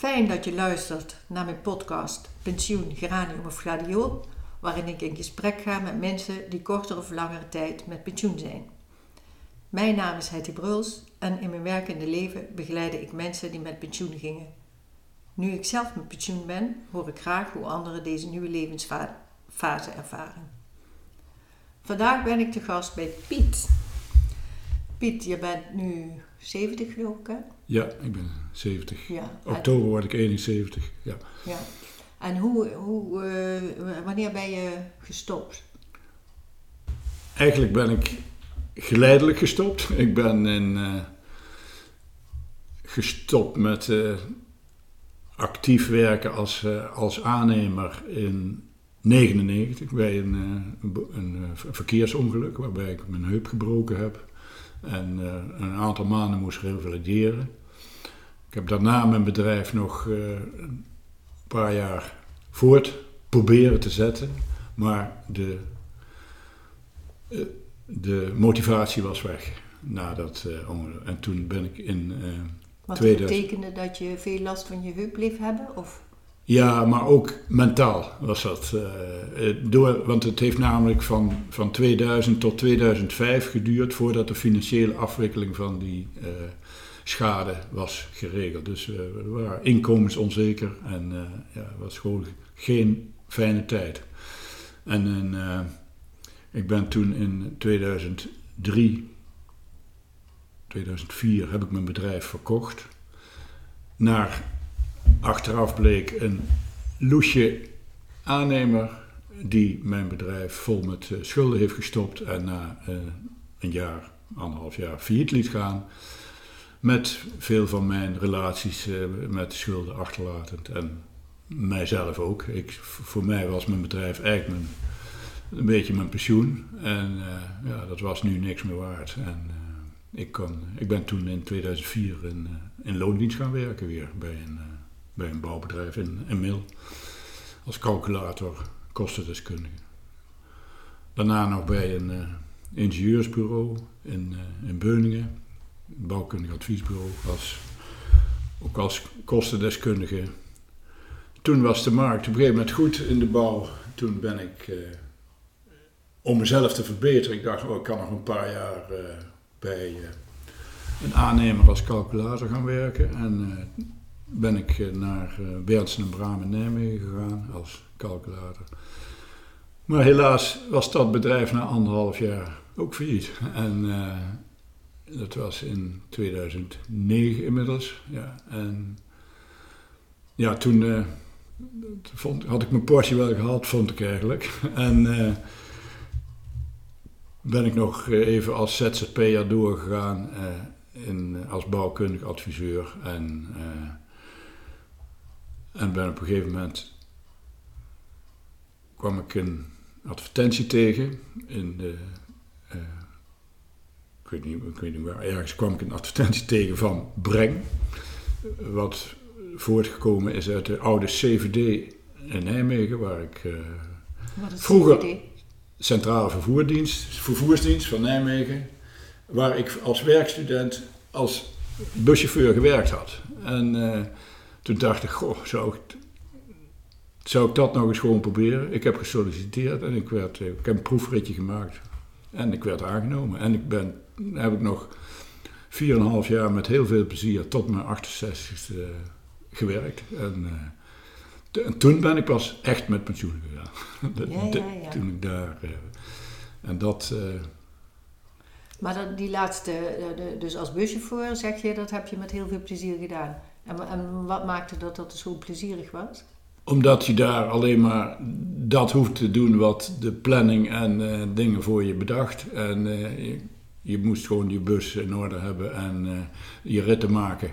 Fijn dat je luistert naar mijn podcast Pensioen, Geranium of Gladiool, waarin ik in gesprek ga met mensen die korter of langere tijd met pensioen zijn. Mijn naam is Hetty Bruls en in mijn werkende leven begeleide ik mensen die met pensioen gingen. Nu ik zelf met pensioen ben, hoor ik graag hoe anderen deze nieuwe levensfase ervaren. Vandaag ben ik te gast bij Piet. Piet, je bent nu 70 geloof ik hè? Ja, ik ben 70. Ja. Oktober word ik 71. Ja. ja. En hoe, hoe, eh, wanneer ben je gestopt? Eigenlijk ben ik geleidelijk gestopt. Ik ben in, uh, gestopt met uh, actief werken als, als aannemer in 99 bij een, een, een, verkeersongeluk waarbij ik mijn heup gebroken heb en een aantal maanden moest revalideren. Ik heb daarna mijn bedrijf nog een paar jaar voort proberen te zetten, maar de, de motivatie was weg na dat ongeluk. En toen ben ik in Wat 2000... betekende dat je veel last van je heup bleef hebben? Of? Ja, maar ook mentaal was dat. Door, want het heeft namelijk van, van 2000 tot 2005 geduurd voordat de financiële afwikkeling van die schade was geregeld. Dus we waren inkomensonzeker en ja, het was gewoon geen fijne tijd. En ik ben toen in 2003, 2004 heb ik mijn bedrijf verkocht. Naar achteraf bleek een loesje aannemer die mijn bedrijf vol met schulden heeft gestopt en na een jaar, anderhalf jaar failliet liet gaan. Met veel van mijn relaties met schulden achterlatend en mijzelf ook. Ik, voor mij was mijn bedrijf eigenlijk mijn, een beetje mijn pensioen. En uh, ja, dat was nu niks meer waard. En uh, ik, kon, ik ben toen in 2004 in, uh, in loondienst gaan werken weer bij een, bij een bouwbedrijf in, in Mil. Als calculator, kostendeskundige. Daarna nog bij een ingenieursbureau in, in Beuningen. Bouwkundig adviesbureau. Als, ook als kostendeskundige. Toen was de markt op een gegeven moment goed in de bouw. Toen ben ik om mezelf te verbeteren. Ik dacht, oh, ik kan nog een paar jaar uh, bij uh, een aannemer als calculator gaan werken. En uh, ben ik naar uh, en Braam in Nijmegen gegaan als calculator. Maar helaas was dat bedrijf na anderhalf jaar ook failliet. En dat was in 2009 inmiddels. Ja, en ja, toen vond, had ik mijn portie wel gehad, vond ik eigenlijk. En ben ik nog even als ZZP'er doorgegaan uh, in, als bouwkundig adviseur. En, en ben op een gegeven moment kwam ik een advertentie tegen in de. Ik, weet niet, ik weet niet waar, ergens kwam ik een advertentie tegen van Breng. Wat voortgekomen is uit de oude CVD in Nijmegen, waar ik vroeger. CVD? Centrale Vervoerdienst, Vervoersdienst van Nijmegen, waar ik als werkstudent als buschauffeur gewerkt had. En uh, toen dacht ik, goh, zou ik, zou ik dat nog eens gewoon proberen? Ik heb gesolliciteerd en ik, werd, ik heb een proefritje gemaakt en ik werd aangenomen. En ik ben, heb ik nog 4,5 jaar met heel veel plezier tot mijn 68ste uh, gewerkt. En, uh, en toen ben ik pas echt met pensioen gegaan. Ja, ja, ja. Toen ik daar. Uh, en dat. Maar dat, die laatste, de, dus als buschauffeur zeg je, dat heb je met heel veel plezier gedaan. En, en wat maakte dat dat zo plezierig was? Omdat je daar alleen maar dat hoeft te doen wat de planning en dingen voor je bedacht. En je, je, moest gewoon je bus in orde hebben en je ritten maken.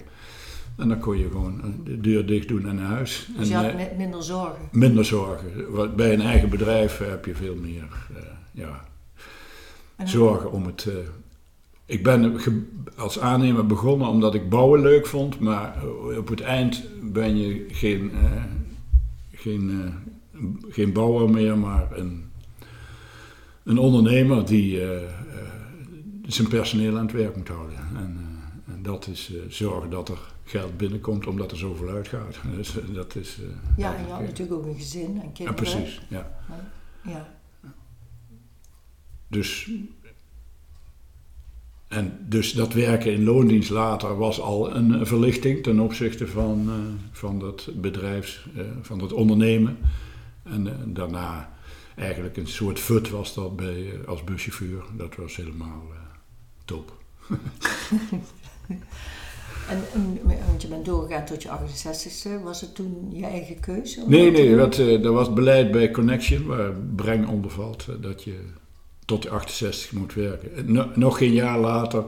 En dan kon je gewoon de deur dicht doen en naar huis. Dus je en, had uh, minder zorgen? Minder zorgen. Bij een eigen bedrijf heb je veel meer uh, ja, zorgen om het... Uh, ik ben als aannemer begonnen omdat ik bouwen leuk vond, maar op het eind ben je geen, geen, geen bouwer meer, maar een, een ondernemer die zijn personeel aan het werk moet houden. En, En dat is uh, zorgen dat er geld binnenkomt omdat er zoveel uitgaat. Dus, dat is, ja, en je had natuurlijk ook een gezin en kinderen. Ja, precies. Ja. ja. Dus, en dus dat werken in loondienst later was al een verlichting ten opzichte van, van dat bedrijfs, van dat ondernemen. En daarna eigenlijk een soort fut was dat bij, als buschauffeur. Dat was helemaal top. en, want je bent doorgegaan tot je 68ste. Was het toen je eigen keuze? Nee, nee. Dat, uh, dat was beleid bij Connection, waar Breng onder valt. dat je tot de 68 moet werken. nog geen jaar later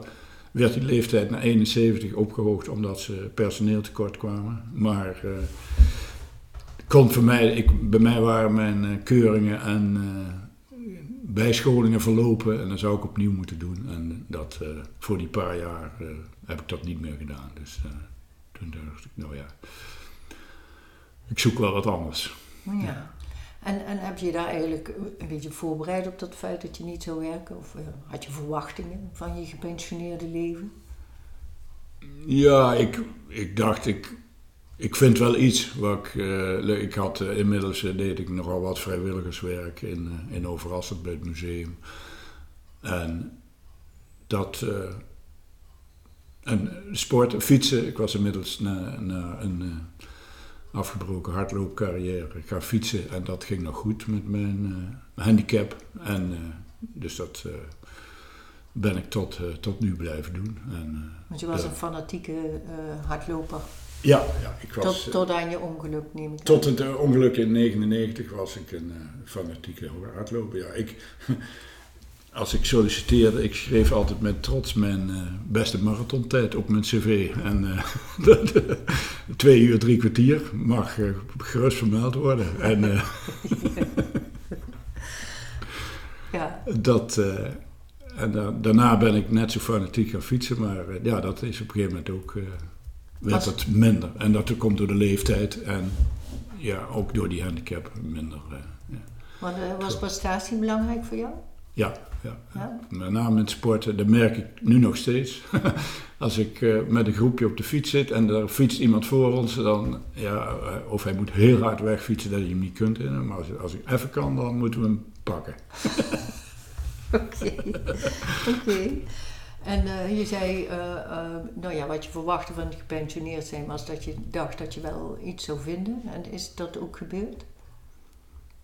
werd die leeftijd naar 71 opgehoogd omdat ze personeel tekort kwamen. Maar uh, kon voor mij, ik, bij mij waren mijn uh, keuringen en bijscholingen verlopen en dan zou ik opnieuw moeten doen. En dat, uh, voor die paar jaar uh, heb ik dat niet meer gedaan. Dus uh, toen dacht ik, nou ja, ik zoek wel wat anders. Ja. En, en heb je daar eigenlijk een beetje voorbereid op dat feit dat je niet zou werken? Of had je verwachtingen van je gepensioneerde leven? Ja, ik, ik dacht, ik, ik vind wel iets. Wat ik, uh, ik had uh, inmiddels uh, deed ik nogal wat vrijwilligerswerk in, in Overrassend bij het museum. En dat. en sport, fietsen. Ik was inmiddels na, na een afgebroken hardloopcarrière gaan fietsen. En dat ging nog goed met mijn handicap. En dus dat ben ik tot, tot nu blijven doen. En, Want je was een fanatieke hardloper. Ja, ja ik was... Tot, tot aan je ongeluk neem ik Tot het uh, ongeluk in 1999 was ik een uh, fanatieke hardloper. Ja, ik, als ik solliciteerde, ik schreef altijd met trots mijn uh, beste marathontijd op mijn cv. En twee uur, drie kwartier mag gerust vermeld worden. En ja. dat... en daarna ben ik net zo fanatiek gaan fietsen, maar ja, dat is op een gegeven moment ook werd het minder. En dat komt door de leeftijd en ja, ook door die handicap minder. Uh, ja. Maar uh, was prestatie belangrijk voor jou? Ja, ja. ja? met name in sporten, dat merk ik nu nog steeds. als ik uh, met een groepje op de fiets zit en er fietst iemand voor ons, dan, ja, of hij moet heel hard wegfietsen dat je hem niet kunt. Maar als, als ik even kan, dan moeten we hem pakken. Oké, oké. En uh, je zei, uh, uh, nou ja, wat je verwachtte van het gepensioneerd zijn was dat je dacht dat je wel iets zou vinden. En is dat ook gebeurd?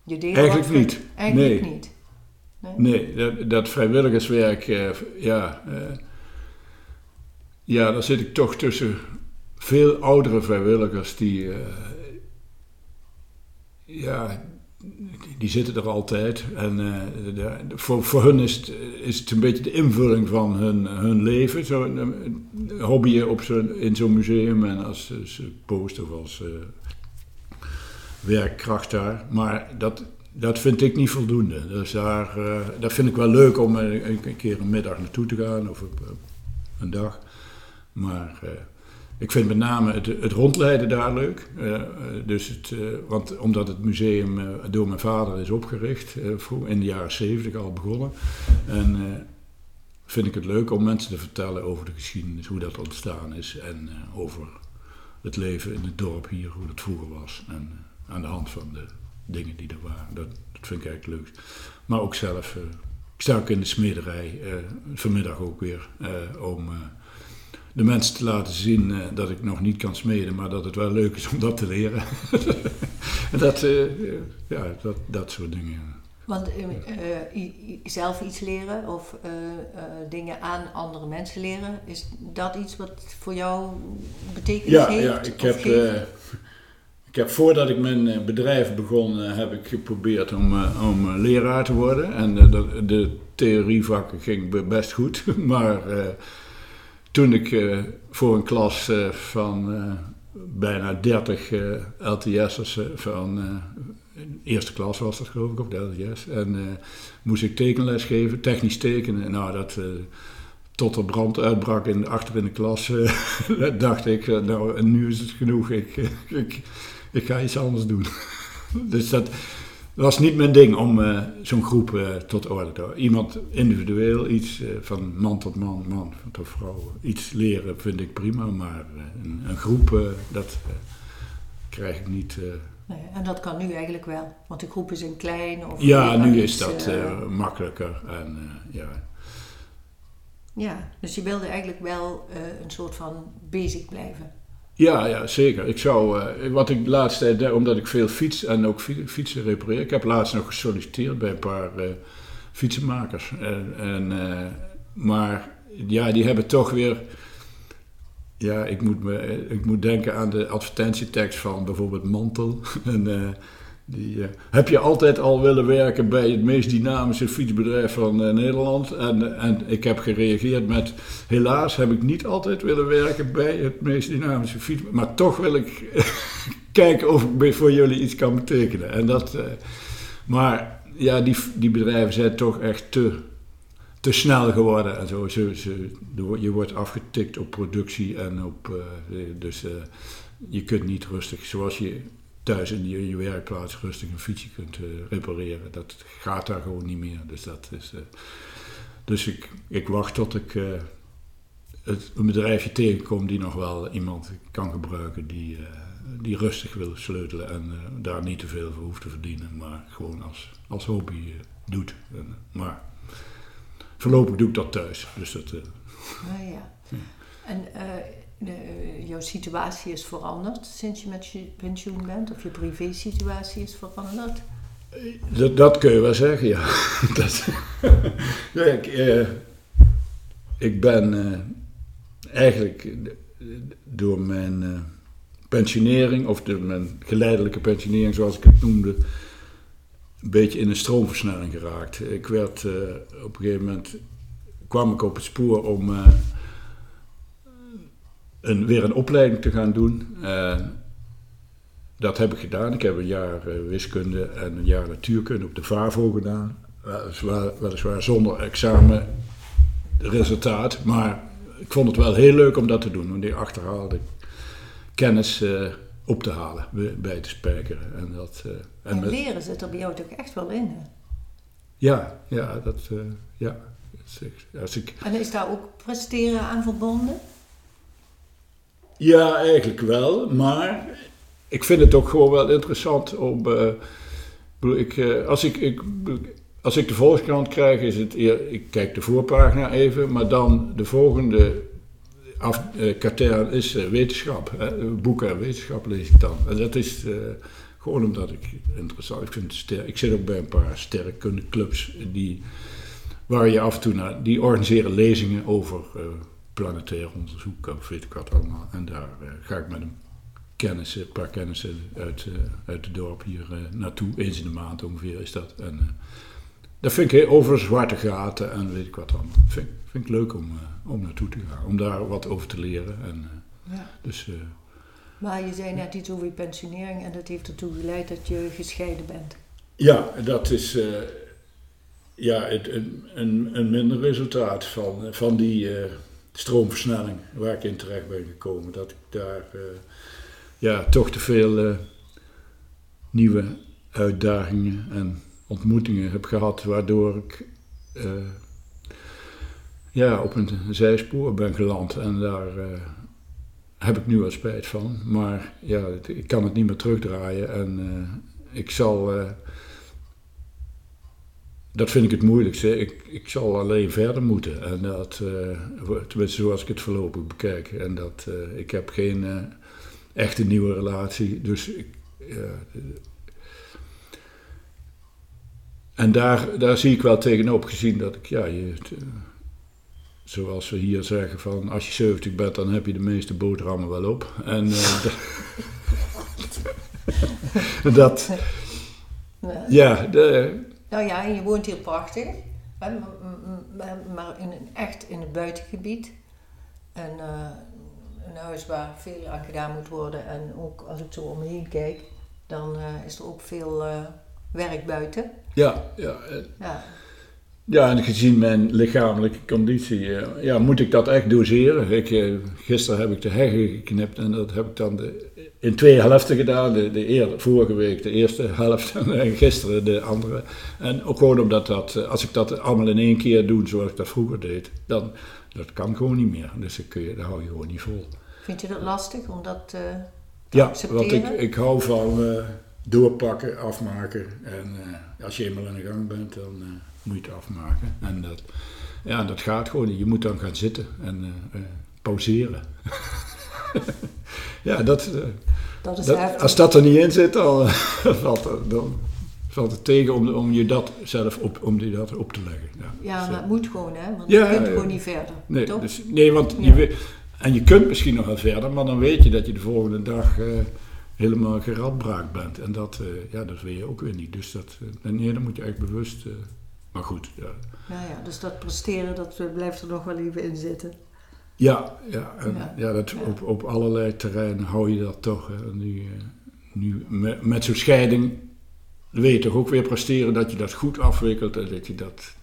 Je deed Eigenlijk niet. Eigenlijk nee. niet. Nee, nee dat, dat, vrijwilligerswerk, ja, ja, daar zit ik toch tussen veel oudere vrijwilligers die, ja, die zitten er altijd. En uh, de, voor, voor hun is het, is het een beetje de invulling van hun, hun leven. Zo een, hobby op zo, in zo'n museum en als, post of als uh, werkkracht daar. Maar dat, dat vind ik niet voldoende. Dus daar, uh, dat vind ik wel leuk om een, een keer een middag naartoe te gaan of een dag. Maar ik vind met name het, het rondleiden daar leuk. Uh, dus het, uh, want omdat het museum door mijn vader is opgericht, in de jaren 70 al begonnen. En vind ik het leuk om mensen te vertellen over de geschiedenis, hoe dat ontstaan is. En over het leven in het dorp hier, hoe dat vroeger was. En aan de hand van de dingen die er waren. Dat, dat vind ik eigenlijk leuk. Maar ook zelf, ik sta ook in de smederij, vanmiddag ook weer, om de mensen te laten zien uh, dat ik nog niet kan smeden, maar dat het wel leuk is om dat te leren. dat, uh, ja, dat, dat soort dingen. Want uh, zelf iets leren of dingen aan andere mensen leren, is dat iets wat voor jou betekent ja, heeft? Ja, ik heb, ik heb voordat ik mijn bedrijf begon, heb ik geprobeerd om, om leraar te worden. En de, de theorievakken ging best goed, maar toen ik uh, voor een klas uh, van uh, bijna 30 LTS'ers van eerste klas was dat geloof ik, of de LTS, en moest ik tekenles geven, technisch tekenen. Nou, dat tot er brand uitbrak in, achter in de klas, dacht ik, nou, nu is het genoeg, ik, ik, ik ga iets anders doen. dus dat, was niet mijn ding om eh, zo'n groep eh, tot orde te houden. Iemand individueel, iets eh, van man tot man, man tot vrouw, iets leren vind ik prima, maar een, een, groep, dat krijg ik niet. Nee, en dat kan nu eigenlijk wel, want de groepen zijn klein. Of ja, nu is dat makkelijker. En, ja. ja, dus je wilde eigenlijk wel een soort van bezig blijven. Ja, ja, zeker. Ik zou, uh, wat ik de laatste tijd, omdat ik veel fiets en ook fietsen repareer. Ik heb laatst nog gesolliciteerd bij een paar uh, fietsenmakers. En, uh, maar ja, die hebben toch weer. Ja, ik moet, me, ik moet denken aan de advertentietekst van bijvoorbeeld Mantel. en, die, uh, heb je altijd al willen werken bij het meest dynamische fietsbedrijf van uh, Nederland? En, en ik heb gereageerd met: helaas heb ik niet altijd willen werken bij het meest dynamische fietsbedrijf. Maar toch wil ik kijken of ik voor jullie iets kan betekenen. En dat, maar ja, die, die bedrijven zijn toch echt te, te snel geworden. En zo. Ze, ze, je wordt afgetikt op productie en op. dus je kunt niet rustig zoals je thuis in je, je werkplaats rustig een fietsje kunt uh, repareren. Dat gaat daar gewoon niet meer. Dus, dat is, uh, dus ik, ik wacht tot ik uh, het, een bedrijfje tegenkom die nog wel iemand kan gebruiken die, die rustig wil sleutelen en daar niet te veel voor hoeft te verdienen, maar gewoon als, als hobby doet. En, maar voorlopig doe ik dat thuis. Dus dat, ah, ja. En de, jouw situatie is veranderd sinds je met je pensioen bent? Of je privé-situatie is veranderd? Dat, dat kun je wel zeggen, ja. dat, ik, eh, ik ben eh, eigenlijk door mijn eh, pensionering, of door mijn geleidelijke pensionering zoals ik het noemde, een beetje in een stroomversnelling geraakt. Ik werd eh, op een gegeven moment, kwam ik op het spoor om eh, een, weer een opleiding te gaan doen. Uh, dat heb ik gedaan. Ik heb een jaar uh, wiskunde en een jaar natuurkunde op de VAVO gedaan. Weliswaar, weliswaar zonder examenresultaat, maar ik vond het wel heel leuk om dat te doen. Om die achterhaalde kennis uh, op te halen, bij te spijkeren. En, dat, en, en leren zit er bij jou toch echt wel in? Hè? Ja, ja, dat, ja. Als ik... En is daar ook presteren aan verbonden? Ja, eigenlijk wel. Maar ik vind het ook gewoon wel interessant om. Uh, ik, uh, als, ik, ik, als ik de Volkskrant krijg, is het. Ik kijk de voorpagina even, maar dan de volgende af, uh, katern is wetenschap. Hè? Boeken en wetenschap lees ik dan. En dat is gewoon omdat ik interessant ik vind. Ik zit ook bij een paar sterrenkundeclubs die. Waar je af en toe naar. Die organiseren lezingen over planetair onderzoek of weet ik wat allemaal. En daar uh, ga ik met een kennissen, een paar kennissen uit, uh, uit het dorp hier naartoe. Eens in de maand ongeveer is dat. En dat vind ik over zwarte gaten en weet ik wat dan. Vind, vind ik leuk om, om naartoe te gaan, om daar wat over te leren. En, ja. dus, maar je zei net iets over je pensionering en dat heeft ertoe geleid dat je gescheiden bent. Ja, dat is ja, het, een, een, een minder resultaat van, van die stroomversnelling waar ik in terecht ben gekomen. Dat ik daar uh, ja, toch te veel uh, nieuwe uitdagingen en ontmoetingen heb gehad, waardoor ik uh, ja, op een zijspoor ben geland. En daar heb ik nu wel spijt van. Maar ja, ik kan het niet meer terugdraaien. En ik zal dat vind ik het moeilijkste. Ik, ik zal alleen verder moeten. En dat, uh, tenminste zoals ik het voorlopig bekijk. En dat, uh, ik heb geen uh, echte nieuwe relatie. Dus ik, en daar, daar zie ik wel tegenop gezien dat ik, ja, je, zoals we hier zeggen van als je 70 bent, dan heb je de meeste boterhammen wel op. En dat, ja, de, nou ja, je woont hier prachtig, maar in een, echt in het buitengebied. En uh, een huis waar veel aan gedaan moet worden. En ook als ik zo om me heen kijk, dan uh, is er ook veel uh, werk buiten. Ja, ja. ja. Ja, en gezien mijn lichamelijke conditie, ja, moet ik dat echt doseren. Ik, gisteren heb ik de heggen geknipt en dat heb ik dan de in twee helften gedaan. De, de eer, vorige week de eerste helft en gisteren de andere. En ook gewoon omdat dat, eh, als ik dat allemaal in één keer doe zoals ik dat vroeger deed, dan dat kan gewoon niet meer. Dus dan, kun je, dan hou je gewoon niet vol. Vind je dat lastig om dat uh, te ja, accepteren? want ik, ik hou van uh, doorpakken, afmaken. En uh, als je eenmaal aan de gang bent, dan het afmaken. En dat, ja, dat gaat gewoon. Je moet dan gaan zitten en pauzeren. ja, dat, dat is dat, als dat er niet in zit, dan, valt, het, dan valt het tegen om, om je dat zelf op, om je dat op te leggen. Ja, ja dus, maar het moet gewoon, hè? Want ja, je kunt ja, gewoon niet verder. Nee, toch? dus, nee want je weet, en je kunt misschien nog wel verder, maar dan weet je dat je de volgende dag eh, helemaal geradbraakt bent. En dat, eh, ja, dat wil je ook weer niet. Dus dat, eh, nee, dan moet je echt bewust. eh, maar goed, ja. Nou ja, dus dat presteren, dat eh, blijft er nog wel even in zitten. Ja, ja, en, Ja. ja. dat, Ja. Op, op allerlei terreinen hou je dat toch. hè. Nu, eh, nu met, met zo'n scheiding wil je toch ook weer presteren dat je dat goed afwikkelt en dat je dat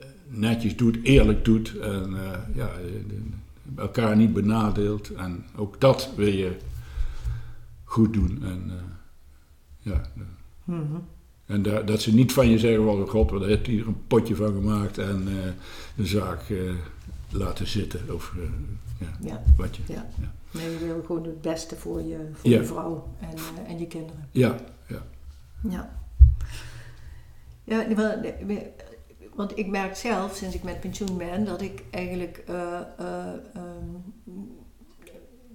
eh, netjes doet, eerlijk doet en ja, elkaar niet benadeelt. En ook dat wil je goed doen. En, ja, Mhm. En da- dat ze niet van je zeggen, wel god, wat heeft hier een potje van gemaakt en eh, de zaak eh, laten zitten. Of eh, ja, Ja, wat je. ja. Ja. Nee, je wil gewoon het beste voor je, voor je vrouw en, en je kinderen. Ja, ja. Ja. Ja, want ik merk zelf, sinds ik met pensioen ben, dat ik eigenlijk eh, eh, ehm,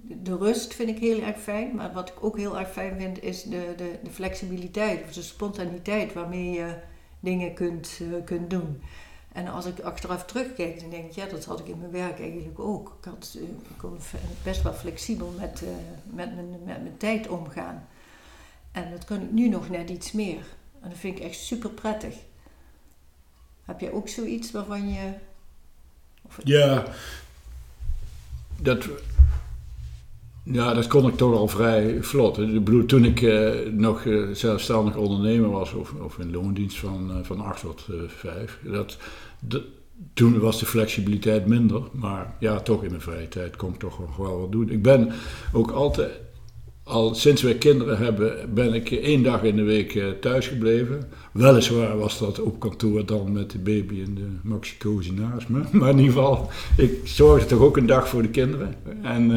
de rust vind ik heel erg fijn. Maar wat ik ook heel erg fijn vind, is de, de, de flexibiliteit of de spontaniteit waarmee je dingen kunt, eh, kunt doen. En als ik achteraf terugkijk, dan denk ik, ja, dat had ik in mijn werk eigenlijk ook. Ik, had, eh, kon best wel flexibel met, eh, met, mijn, met mijn tijd omgaan. En dat kan ik nu nog net iets meer. En dat vind ik echt super prettig. Heb jij ook zoiets waarvan je. Of, Ja, dat, ja, dat kon ik toch al vrij vlot. Toen ik eh, nog eh, zelfstandig ondernemer was, of, of in loondienst van, eh, van 8 tot eh 5, dat, toen was de flexibiliteit minder. Maar ja, toch in mijn vrije tijd kon ik toch nog wel wat doen. Ik ben ook altijd, al sinds wij kinderen hebben, ben ik één dag in de week thuis gebleven. Weliswaar was dat op kantoor dan met de baby en de maxicosi naast me. Maar in ieder geval, ik zorgde toch ook een dag voor de kinderen. En,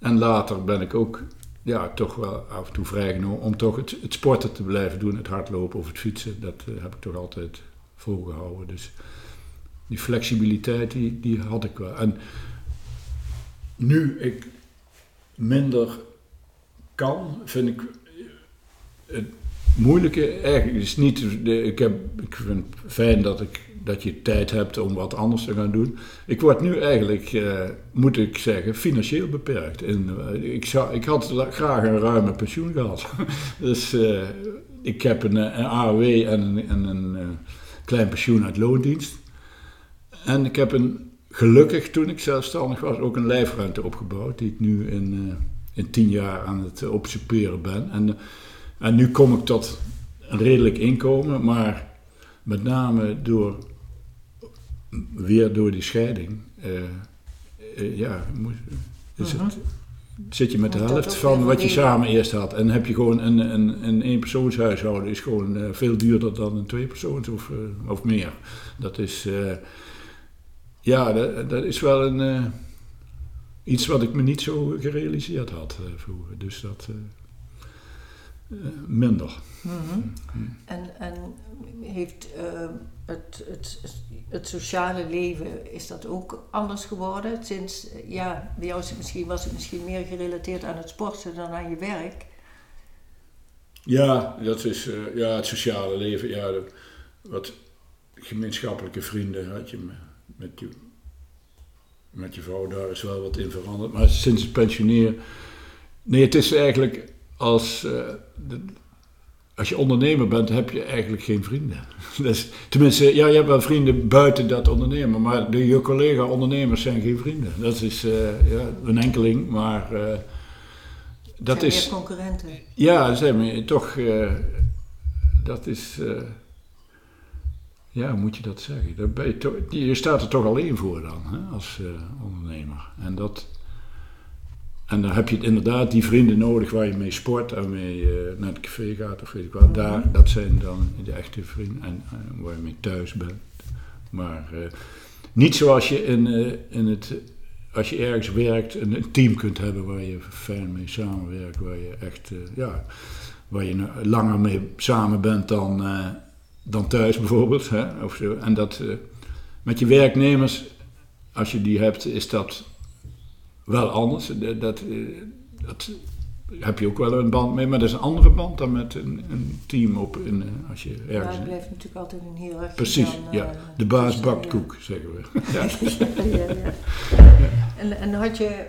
en later ben ik ook ja, toch wel af en toe vrijgenomen om toch het, sporten te blijven doen. Het hardlopen of het fietsen, dat eh, heb ik toch altijd volgehouden. Dus die flexibiliteit, die, die had ik wel. En nu ik minder kan, vind ik het moeilijke eigenlijk is niet. Ik, heb, ik vind het fijn dat, ik, dat je tijd hebt om wat anders te gaan doen. Ik word nu eigenlijk, eh, moet ik zeggen, financieel beperkt. En, eh, ik, zou, ik had graag een ruime pensioen gehad. dus eh, ik heb een, een AOW en een, en een klein pensioen uit loondienst. En ik heb een, gelukkig toen ik zelfstandig was, ook een lijfruimte opgebouwd, die ik nu in, in tien jaar aan het opsuperen ben. En, en nu kom ik tot een redelijk inkomen, maar met name door, weer door die scheiding, eh, eh, ja, moet, is het, zit je met de helft van wat je samen eerst had. En heb je gewoon een, een, een eenpersoonshuishouden is gewoon eh, veel duurder dan een tweepersoons of, of meer. Dat is, eh, ja, dat, dat is wel een, eh, iets wat ik me niet zo gerealiseerd had eh, vroeger. Dus dat minder. Mhm. En, en heeft eh, het, het, het sociale leven, is dat ook anders geworden? Sinds, ja, bij jou misschien, was het misschien meer gerelateerd aan het sporten dan aan je werk. Ja, dat is eh, ja, het sociale leven. Ja, wat gemeenschappelijke vrienden had je me- met je, met je vrouw, daar is wel wat in veranderd. Maar sinds het pensioneren. Nee, het is eigenlijk als. eh, de- als je ondernemer bent, heb je eigenlijk geen vrienden. Dus, tenminste, ja, je hebt wel vrienden buiten dat ondernemen, maar de, je collega-ondernemers zijn geen vrienden. Dat is eh, ja, een enkeling, maar eh, dat Zijn is. concurrenten. Ja, toch, eh, dat is, ja, hoe moet je dat zeggen? Je, je staat er toch alleen voor dan, hè, als ondernemer. En dat, en dan heb je inderdaad die vrienden nodig waar je mee sport en mee uh, naar het café gaat of weet ik wat. Daar, dat zijn dan de echte vrienden en waar je mee thuis bent. Maar niet zoals je in, in het als je ergens werkt, een, een, team kunt hebben waar je fijn mee samenwerkt, waar je echt, ja, waar je langer mee samen bent dan, dan thuis bijvoorbeeld. Hè, of zo. En dat met je werknemers, als je die hebt, is dat wel anders. Dat, dat, dat heb je ook wel een band mee, maar dat is een andere band dan met een, een team op in, eh, als je ergens... Ja, het blijft natuurlijk altijd een hiërarchie. Precies, dan, ja. De baas bakt koek, zeggen we. ja. ja, ja. En, en had je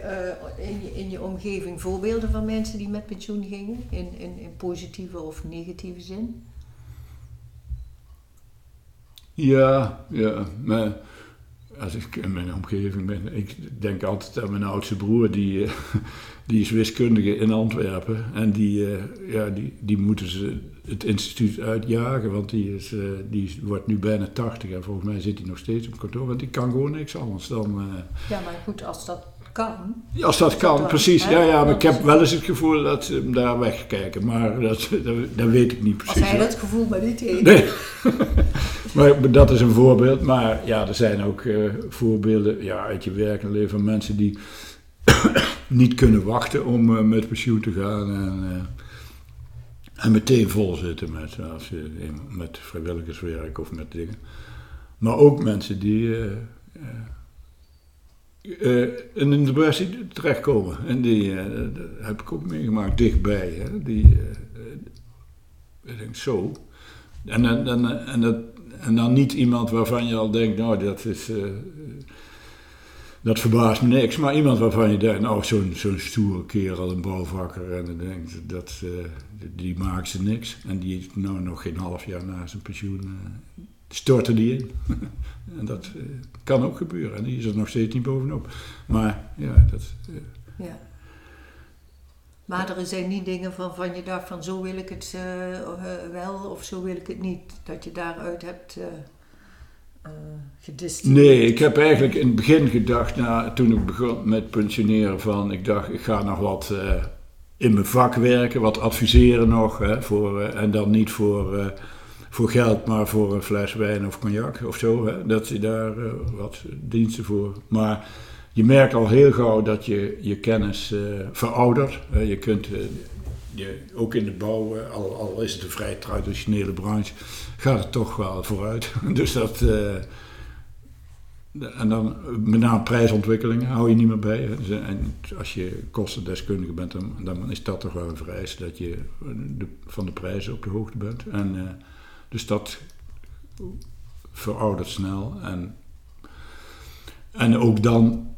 uh, in, je in je omgeving voorbeelden van mensen die met pensioen gingen, in, in, in positieve of negatieve zin? Ja, ja, maar als ik in mijn omgeving ben, ik denk altijd aan mijn oudste broer, die, uh, die is wiskundige in Antwerpen. En die, uh, ja, die, die moeten ze het instituut uitjagen, want die, is, uh, die wordt nu bijna 80 en volgens mij zit hij nog steeds op kantoor, want die kan gewoon niks anders dan... ja, maar goed, als dat kan. Ja, als dat kan, precies. Ja, ja, maar ik heb wel eens het gevoel dat ze hem daar wegkijken, maar dat, dat, dat, weet ik niet precies. Als hij dat gevoel maar niet heeft. Nee. maar dat is een voorbeeld. Maar ja, er zijn ook uh, voorbeelden ja, uit je werk en leven van mensen die niet kunnen wachten om uh, met pensioen te gaan. En, uh, en meteen vol zitten met, als je, met vrijwilligerswerk of met dingen. Maar ook mensen die in een depressie terechtkomen. En die heb ik ook meegemaakt dichtbij. Hè. Die, ik denk zo. En, en, en, en dat en dan niet iemand waarvan je al denkt, nou dat is, uh, dat verbaast me niks. Maar iemand waarvan je denkt, nou zo'n zo'n stoere kerel, een bouwvakker. En dan denkt, dat, uh, die maakt ze niks. En die is nou nog geen half jaar na zijn pensioen, uh, storten die in. en dat kan ook gebeuren. En die is er nog steeds niet bovenop. Maar ja, dat... ja. Maar er zijn niet dingen van, van je dacht van zo wil ik het uh, wel of zo wil ik het niet. Dat je daaruit hebt uh, uh, gedistilleerd. Nee, ik heb eigenlijk in het begin gedacht, nou, toen ik begon met pensioneren, van ik dacht ik ga nog wat in mijn vak werken, wat adviseren nog. Hè, voor, en dan niet voor, voor geld, maar voor een fles wijn of cognac of zo. Hè, dat je daar wat diensten voor. Maar je merkt al heel gauw dat je je kennis uh, veroudert. Je kunt uh, je, ook in de bouw, al, al, is het een vrij traditionele branche, gaat het toch wel vooruit. dus dat. en dan met name prijsontwikkelingen hou je niet meer bij. Dus, en als je kostendeskundige bent, dan, dan, is dat toch wel een vereis dat je de, van de prijzen op de hoogte bent. En, dus dat veroudert snel. En, en ook dan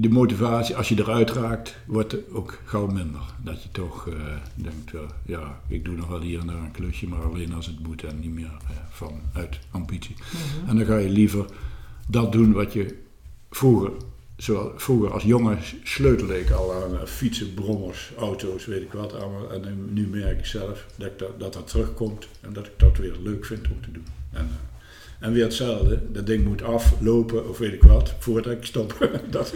de motivatie, als je eruit raakt, wordt het ook gauw minder. Dat je toch uh, denkt, uh, ja, ik doe nog wel hier en daar een klusje, maar alleen als het moet en niet meer uh, vanuit ambitie. Mhm. En dan ga je liever dat doen wat je vroeger, zoals, vroeger als jongen sleutelde ik al aan fietsen, brommers, auto's, weet ik wat allemaal. En nu merk ik zelf dat, dat, dat dat terugkomt en dat ik dat weer leuk vind om te doen. En, en weer hetzelfde, dat ding moet aflopen of weet ik wat, voordat ik stop. dat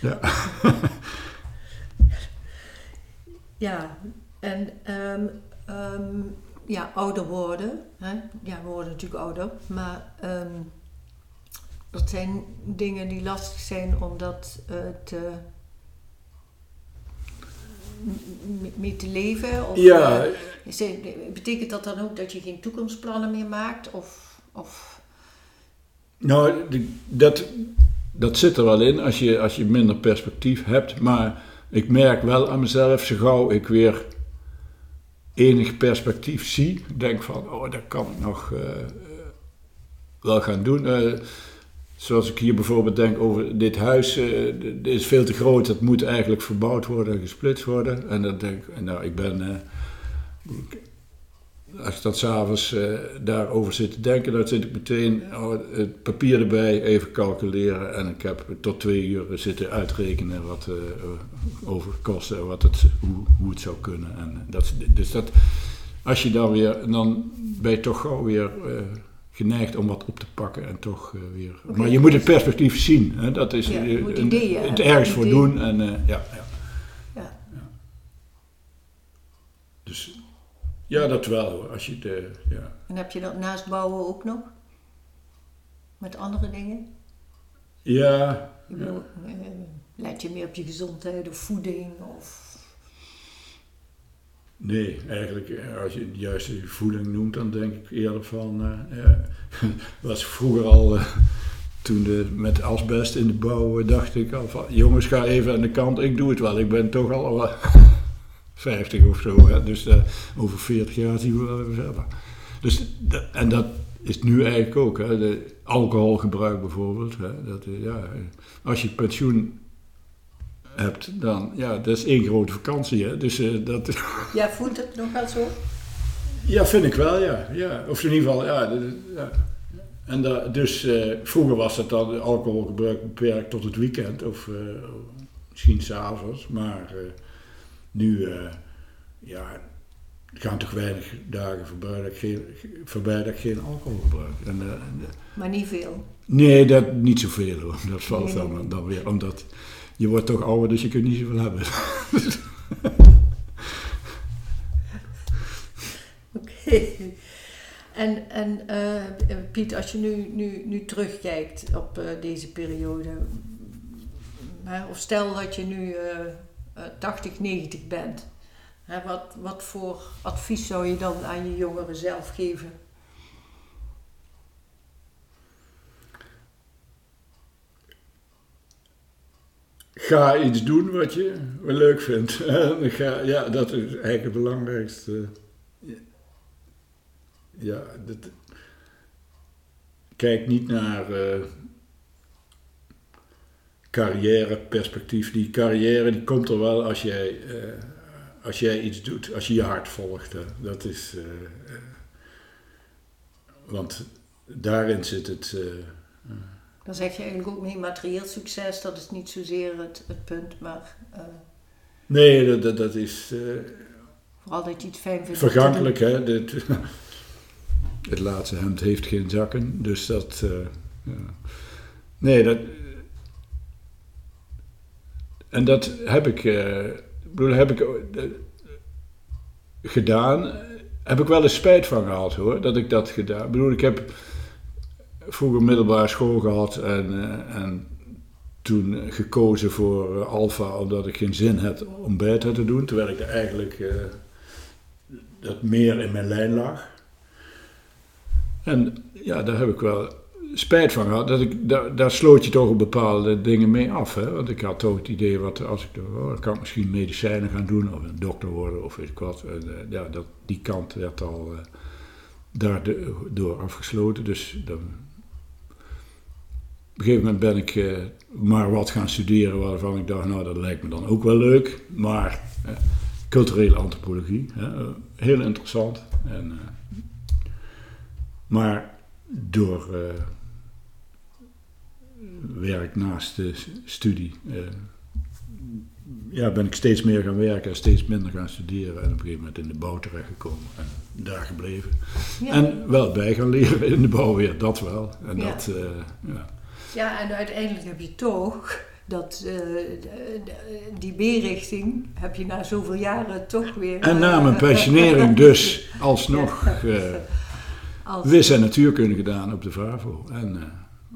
ja. ja, en um, um, ja, ouder worden. Hè? Ja, we worden natuurlijk ouder, maar um, dat zijn dingen die lastig zijn omdat het. Uh, mee te leven? Of, ja. Uh, betekent dat dan ook dat je geen toekomstplannen meer maakt? Of, of... Nou, dat, dat zit er wel in als je, als je minder perspectief hebt. Maar ik merk wel aan mezelf, zo gauw ik weer enig perspectief zie, denk van, oh, dat kan ik nog uh, wel gaan doen. Uh, Zoals ik hier bijvoorbeeld denk over dit huis, dit is veel te groot, het moet eigenlijk verbouwd worden en gesplitst worden. En dan denk ik, nou, ik ben, uh, als ik dat s'avonds uh, daarover zit te denken, dan zit ik meteen oh, het papier erbij, even calculeren. En ik heb tot twee uur zitten uitrekenen wat over kosten en wat het, hoe, hoe het zou kunnen. En dat, dus dat, als je dan weer, dan ben je toch gauw weer geneigd om wat op te pakken en toch eh, weer. Maar je moet het perspectief zien. Hè? Dat is Ja, eh, je moet een- het ergens voor ideeën. doen. En, eh, ja, ja. Ja. Dus ja, dat wel hoor. Als je de, ja. En heb je dat naast bouwen ook nog? Met andere dingen? ja, bedoel, let je meer op je gezondheid of voeding? Of... nee, eigenlijk eh, als je de juiste voeding noemt, dan denk ik eerder van, ja, was vroeger al, eh, toen de, met asbest in de bouw, dacht ik al van, jongens ga even aan de kant, ik doe het wel, ik ben toch al wel 50 of zo, hè? dus over 40 jaar zien we wel. Dus, en dat is nu eigenlijk ook, hè? De alcoholgebruik bijvoorbeeld, hè? Dat, ja, als je pensioen hebt, dan, ja, dat is één grote vakantie, hè? dus eh, dat... Ja, voelt het nog wel zo? Ja, vind ik wel, ja. ja. Of in ieder geval, ja. En dus eh, vroeger was het dan alcoholgebruik beperkt tot het weekend of eh, misschien s'avonds. Maar nu, ja, gaan toch weinig dagen voorbij dat ik geen, voorbij dat ik geen alcohol gebruik. En, Maar niet veel. nee, dat niet zoveel hoor. Dat valt nee. dan, dan weer. Omdat je wordt toch ouder, dus je kunt niet zoveel hebben. Oké. En, en eh, Piet, als je nu, nu, nu terugkijkt op eh, deze periode, of stel dat je nu eh, eh, 80, 90 bent, hè, wat, wat voor advies zou je dan aan je jongeren zelf geven? Ga iets doen wat je leuk vindt. Ga, ja, dat is eigenlijk het belangrijkste. Ja, kijk niet naar eh carrièreperspectief. Die carrière die komt er wel als jij, eh, als jij iets doet, als je je hart volgt. Dat is, eh, want daarin zit het. Dan zeg je eigenlijk ook mee materieel succes, dat is niet zozeer het, het punt, maar eh, nee, dat, dat, dat is. eh, vooral dat je iets fijn vindt. Vergankelijk, hè? Dit, het laatste hemd heeft geen zakken, dus dat. eh, ja. Nee, dat. En dat heb ik. eh, ik bedoel, heb ik gedaan. Heb ik wel eens spijt van gehad hoor, dat ik dat gedaan. Ik bedoel, ik heb vroeger middelbare school gehad en, eh, en toen gekozen voor eh, Alfa omdat ik geen zin had om beta te doen, terwijl ik er eigenlijk. eh, dat meer in mijn lijn lag. En ja, daar heb ik wel spijt van gehad. Dat ik, daar, daar sloot je toch op bepaalde dingen mee af. Hè? Want ik had toch het idee, wat, als ik, oh, dan kan misschien medicijnen gaan doen, of een dokter worden, of weet ik wat. En, ja, dat, die kant werd al daardoor afgesloten. Dus dan, op een gegeven moment ben ik eh, maar wat gaan studeren waarvan ik dacht, nou dat lijkt me dan ook wel leuk. Maar culturele antropologie, eh, heel interessant. En, eh, maar door werk naast de studie ja, ben ik steeds meer gaan werken en steeds minder gaan studeren. En op een gegeven moment in de bouw terechtgekomen en daar gebleven. Ja. En wel bij gaan leren in de bouw weer, dat wel. En Ja. dat, ja. Ja, en uiteindelijk heb je toch dat, eh, de- die B-richting heb je na zoveel jaren toch weer... En na eh, mijn pensionering dus alsnog eh als, wis- en natuurkunde gedaan op de VAVO. En eh,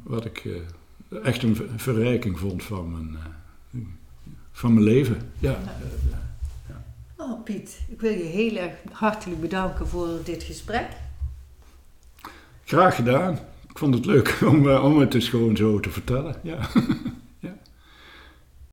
wat ik eh, echt een ver- verrijking vond van mijn, eh, van mijn leven. Ja. Oh Piet, ik wil je heel erg hartelijk bedanken voor dit gesprek. Graag gedaan. Vond het leuk om, eh, om het dus gewoon zo te vertellen. Ja.